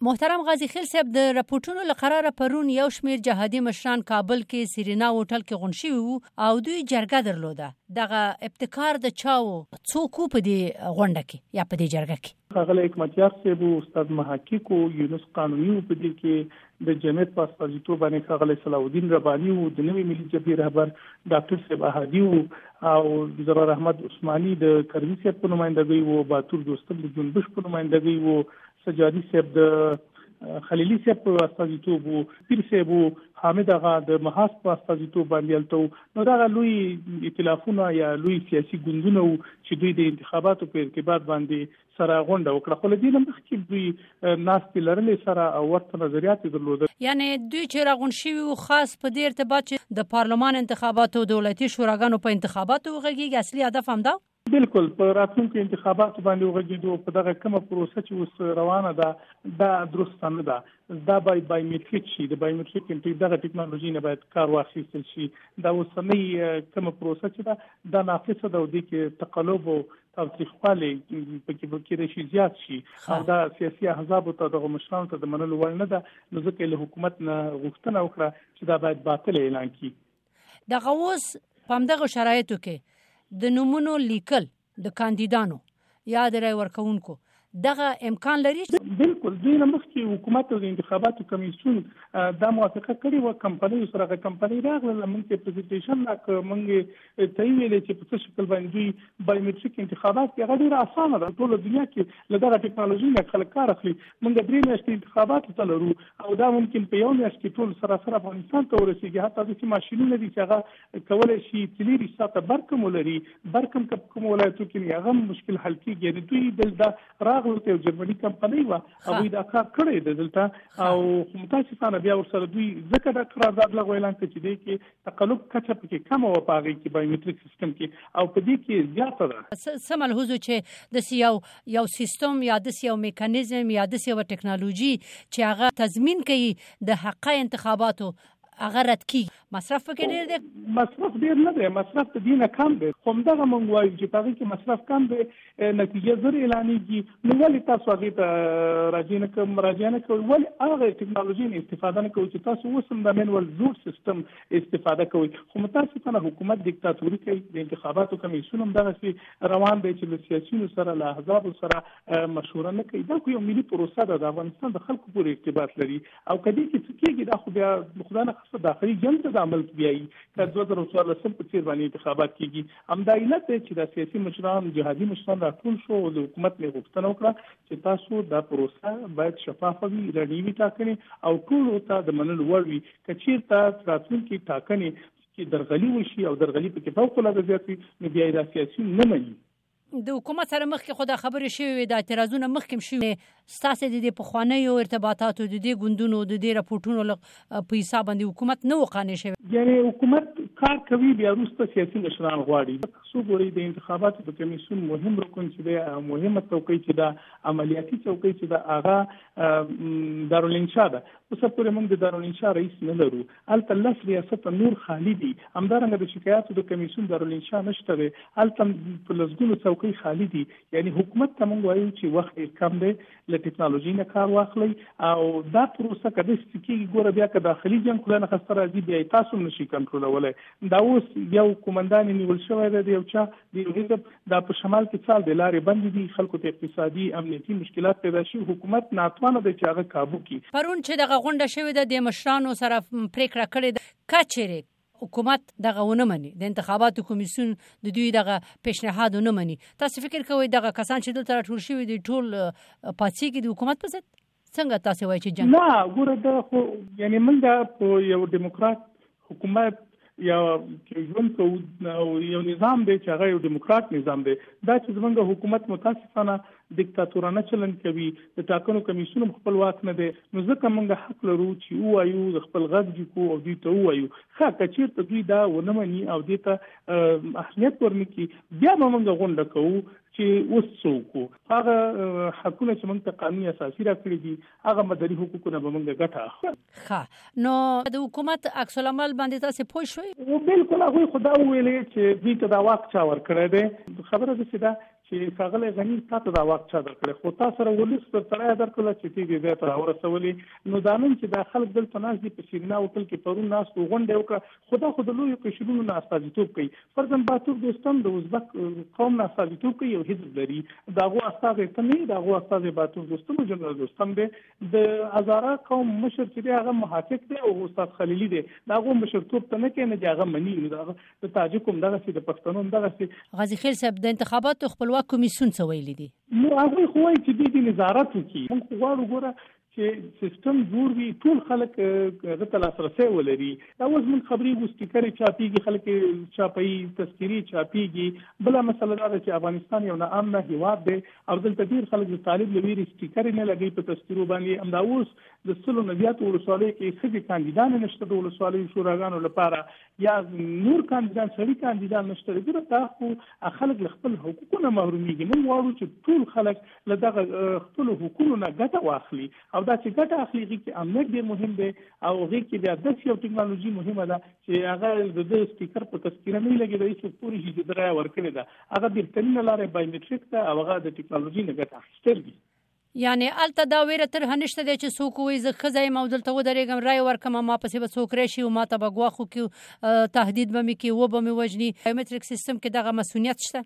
محترم غازي خیل صاحب د رپوټونو له قراره پرون یو شمیر جهادي مشران کابل کې سیرینا هوټل کې غونډ شوي وو او دوی جرګه درلوده دغه ابتکار د چا و څوک وو په دې غونډه کې یا په دې جرګه کې ښاغلی حکمتیار صاحب او استاد محقق او یونس قانوني او په دې کې د جمعیت په استازیتوب باندې ښاغلی صلاح الدین رباني او د نوې ملي جبهې رهبر ډاکټر صاحب احدي او ضرر احمد عثماني د کرزي صاحب په نمائندګۍ وو باتور دوستم د جنبش په نمائندګۍ وو سجادي صاحب د خلیلی صاحب په استازیتوب وو پیر صاحب وو حامد اغا د محاس په استازیتوب باندې الته وو نو دا لوی ائتلافونه یا لوی سیاسي ګوندونه وو چې دوی د انتخاباتو په ارتباط باندې سره غونډه وکړه خو لدې لمخ کې دوی ناست لرلې سره او ورته نظریات درلودل یعنی دوی چې راغون شوی وو خاص په دې ارتباط چې د پارلمان انتخاباتو دولتي شوراګانو په انتخاباتو وغږیږي اصلي هدف هم دا بلکل په راتلونکو انتخاباتو باندې وغږیدو په دغه کومه پروسه چې اوس روانه ده دا درسته نه ده دا باید بایومټریک شي د بایومټریک انټری دغه ټکنالوژي نه باید کار واخیستل شي دا اوسنۍ کومه پروسه چې ده دا ناقصه ده او د کې تقلب او تاوتریخوالی پکې پکې د شي زیات شي او دا سیاسي احزاب ته دغه مشرانو ته د منلو وړ نه ده نو ځکه له حکومت نه غوښتنه وکړه چې دا باید باطل اعلان کړي دغه اوس په همدغه شرایطو کې د نومونو لیکل د کاندیدانو یا د رای ورکوونکو دغه امکان لري بالکل دوی نه مخکې حکومت او د انتخاباتو کمیسیون دا موافقه کړې و کمپنۍ سره غو کمپنۍ راغله لمن کې پریزنټیشن لا کومنګ ته ویلې چې په څه شکل باندې دوی بایومټریک انتخابات کې غډیر اسانه ده ټول دنیا کې لدغه ټکنالوژي نه خلک کار اخلي موږ درې میاشتې انتخابات ته لرو او دا ممکن په یو میاشت کې ټول سراسر افغانستان ته ورسیږي حتی د سیمه شینونه دي چې هغه کولای شي تلری ساته برکم ولري برکم کپ کوم ولایتو کې هغه مشکل حل کیږي یعنی دوی دلته راغلو ته جرمني کمپنۍ و هغه دا کار کړی د دلته او متاسفانه بیا ورسره دوی ځکه دا قرارداد لغوه اعلان کړ چې دی کې تقلب کچه پکې کمه وه په هغې کې بایومتریک سیستم کې او په دې کې زیاته ده. څه ملحوظ و چې داسې یو یو سیستم یا داسې یو میکانیزم یا داسې یوه ټکنالوژي چې هغه تضمین کوي د حقه انتخاباتو هغه رد کیږي مصرف پکې ډیر دی مصرف ډیر نه دی مصرف د دې نه کم دی خو همدغه موږ وایو چې په هغې کې مصرف کم دی نتیجه زر اعلانېږي نو ولې تاسو هغه ته راځي نه کوم راځي نه کوي ولې هغه ټکنالوژي نه استفاده نه کوي چې تاسو اوس هم د منول زور سیستم استفاده کوي خو متاسفانه حکومت دیکتاتوري کوي د انتخاباتو کمیسیون هم دغه سي روان دی چې له سیاسيونو سره له احزاب سره مشوره نه کوي دا خو یو ملي پروسه ده د افغانستان د خلکو پورې ارتباط لري او کدی کې څه کېږي دا خو بیا خدای نه خاصه داخلي جنگ ته د عمل بیایي که 2014 په څیر باندې انتخابات کیږي همدا علت دی چې دا سیاسي مشران جهادي مشران راټول شو او له حکومت نه غوښتنه وکړه چې تاسو دا پروسه باید شفافه وي رڼې وي ټاکنې او ټول ته د منلو وړ وي کچیرته راتلونکي ټاکنې چې درغلي وشي او درغلي پکې فوق العاده زیات وي نو بیا دا سیاسي نه مني د حکومت سره مخکې خو دا خبرې شوې وي د اعتراضونه مخکې شوي ستاسې د دې پخوانیو ارتباطاتو د دې ګوندونو د دې رپورټونو له په حساب باندې حکومت نه و قانع شوی یعنی حکومت کار کوي بیا وروسته سیاسي مشران غواړي تاسو ګورئ د انتخاباتو د کمیسیون مهم رکن چې دا مهمه څوکۍ چې دا عملیاتي څوکۍ چې دا هغه دارالانشا ده اوس پورې موږ د دارالانشا رئیس نه لرو هلته لس ریاسته نور خالي دي، همدارنګه د شکایاتو د کمیسیون دارالانشا نشته دی، هلته هم په لسګونو څوکۍ خالي دي، یعنې حکومت ته موږ وایو چې وخت ډېر کم دی، له ټکنالوژۍ نه کار واخلئ او دا پروسه که داسې څه کېږي، ګوره بیا که داخلي جنګ خدای نخواسته راځي، بیا یې تاسو هم نه شئ کنټرولولی، دا اوس یو قومندان یې نیول شوی دی، د یو چا. دی ویلي دا په شمال کې څال دی لارې بندې دي خلکو ته اقتصادي امنیتي مشکلات پیدا شي حکومت ناتوانه دی چې هغه کابو کړي پرون چې دغه غونډه شوې ده د مشرانو سره پریکړه کړې ده که چیرې حکومت دغه ونه مني د انتخاباتو کمیسیون د دوی دغه پیشنهاد ونه مني تاسو فکر کوئ دغه کسان چې دلته راټول شوي دي ټول پاتېږي د حکومت په ضد څنګه تاسو وایي چې جنگ نه ګوره دا خو یعنی موږ په یو دیموکرات حکومت یا ژوند کوو یو نظام دی چې هغه یو دیموکرات نظام دی دا چې زمونږ حکومت متاسفانه دیکتاتورانه چلن کوي د ټاکنو کمیسیون خپل واک نه دی نو ځکه موږ حق لرو چې وایو د خپل غږ جو کو او دوی ته وایو ښه کچیر ته دوی دا ونه مني او دې ته اهمیت ورنکي بیا موږ غونډه کوو چې اوس څوک هغه حقونه چې موږ ته قانون اساسي راکړي دي هغه مدني حقوقونه به موږ ګټه اخلو ښه نو د حکومت عکس العمل باندې تاسو پوه شوي او بالکل هغه خدا ویلې چې دوی ته دا واک چا ورکړی دی خبره ده چې دا چې ښاغلی غنی تاسو دا واک چا درکړي خو تاسو سره ولس پر تړای درکړل چې دې دې ته ورسولې نو دا نن چې دا خلک دلته ناس دي په سیمنا وکړ کې پرون ناس غونډه وکړه خو دا خو د لویو قشرونو نه استازیتوب کوي فرضاً باتور دوستم د ازبک قوم نه استازیتوب کوي یو حزب لري دا غو استاذ ته نه دا غو استاذ باتور دوستم جنرال دوستم دی د ازارا قوم مشر چې دی هغه محقق دی او استاد خلیلی دی دا غو مشرتوب ته نه کوي نه هغه مني دا د تاجکوم دغه سي د پښتنو دغه سي غازی خیل صاحب د انتخاباتو خپلواک کمیسون څه ویل دي نو هغه خو وایي چې د نظارت وکړي موږ غواړو ګوره چې سیستم جوړ وي ټول خلک هغه ته لاسرسي ولري دا اوس من خبري وستیکري چاپیږي خلک چاپي تذکری چاپیږي بل مسله دا ده چې افغانستان یو ناامنه هیواد دی او دلته ډیر خلک د طالب لویری سټیکر نه لګي په تذکرو باندې هم دا اوس د سلو نویات ولسوالۍ کې خځې کاندیدان نشته د ولسوالۍ شوراګانو لپاره یا نور کاندیدان سړي کاندیدان نشته دا خو خلک خپل حقوقونه محروميږي موږ غواړو چې ټول خلک له دغه خپل حقوقو نه ګټه واخلي او دا چې ګټه اخلي هغه کې امنیت ډیر مهم دی او هغه کې بیا د یو ټکنالوژي مهمه ده چې هغه د سپیکر په تذکره نه لګي د هیڅ پوری شي چې دریا ورکړي ده هغه د تلین لارې بایومټریک ته او هغه د ټکنالوژي نه ګټه اخیستل دي یعنی الته دا ویره تر هنشته دی چې څوک وایي زه خزه یم او دلته ودرېږم رای ورکم ما پسې به څوک راشي او ما ته به ګواښ وکړي تهدید به مې کوي وبه مې وژني بایومټریک سیستم کې دغه مسؤلیت شته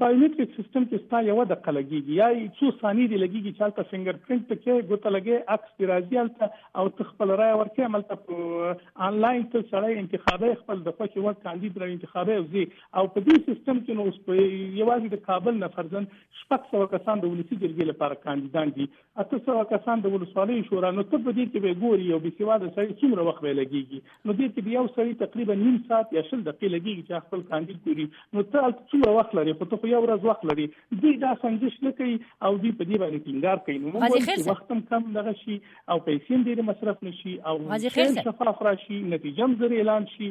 بایومټریک سیستم کې ستا یو دقه لګیږي یا څو ثانیې دی لګیږي چې هلته فنګر پرینټ پکې ګوته لګي عکس دی راځي هلته او ته خپل رائے ورکې عملته انلاین ته سړی انتخابي خپل د خوښي وړ کاندید را انتخابي او زی او په دې سیستم کې نو اوس په یوازې د کابل نه فرزن شپږ سو کسان د ولسی جرګې لپاره کاندیدان دي اته سوه کسان د ولسوالۍ شورا نو ته په دې کې به ګوري یو بېسواده سړی څومره وخت به لګېږي نو دې کې به یو سړی تقریبا نیم ساعت یا شل دقیقې لګېږي چې خپل کاندید ګوري نو ته هلته څومره وخت لرې خو ته خو یو ورځ وخت لرې دوی دا سنجش نه کوي او دوی په دې باندې ټینګار کوي نو موږ وخت هم کم دغه شي او پیسې هم ډېرې مصرف نه شي او شفاف راشي نتیجه هم زر اعلان شي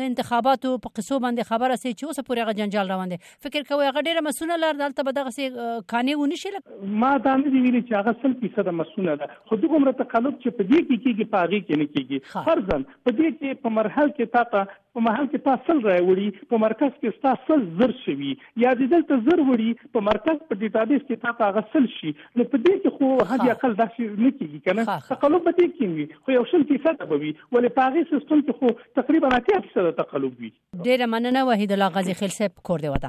د انتخاباتو په قصو باندې خبره سي چې اوسه پورې هغه جنجال روان دی فکر کوي هغه ډیره مسونه لار دلته به دغه سي کانې و نشي ما دا نه دی ویلي چې هغه سل فیصد مسونه ده خو دغه مر تقلب چې په دې کې کېږي په هغه کې نه کېږي فرضاً په دې کې په مرحله کې تاته په محل کې تاسو راوړي په مرکز کې تاسو زر شوي یا دې دلته زر وړي په مرکز په ډیټابیس کې تا ته غسل شي نو په دې کې خو حد یا کل داسې نه کیږي کنه تقلب به دې کیږي خو یو شل فیصد به وي ولې په هغه سیستم کې خو تقریبا 80 فیصد تقلب وي ډیره مننه وحید الله غازی خیل صاحب کور دی ودان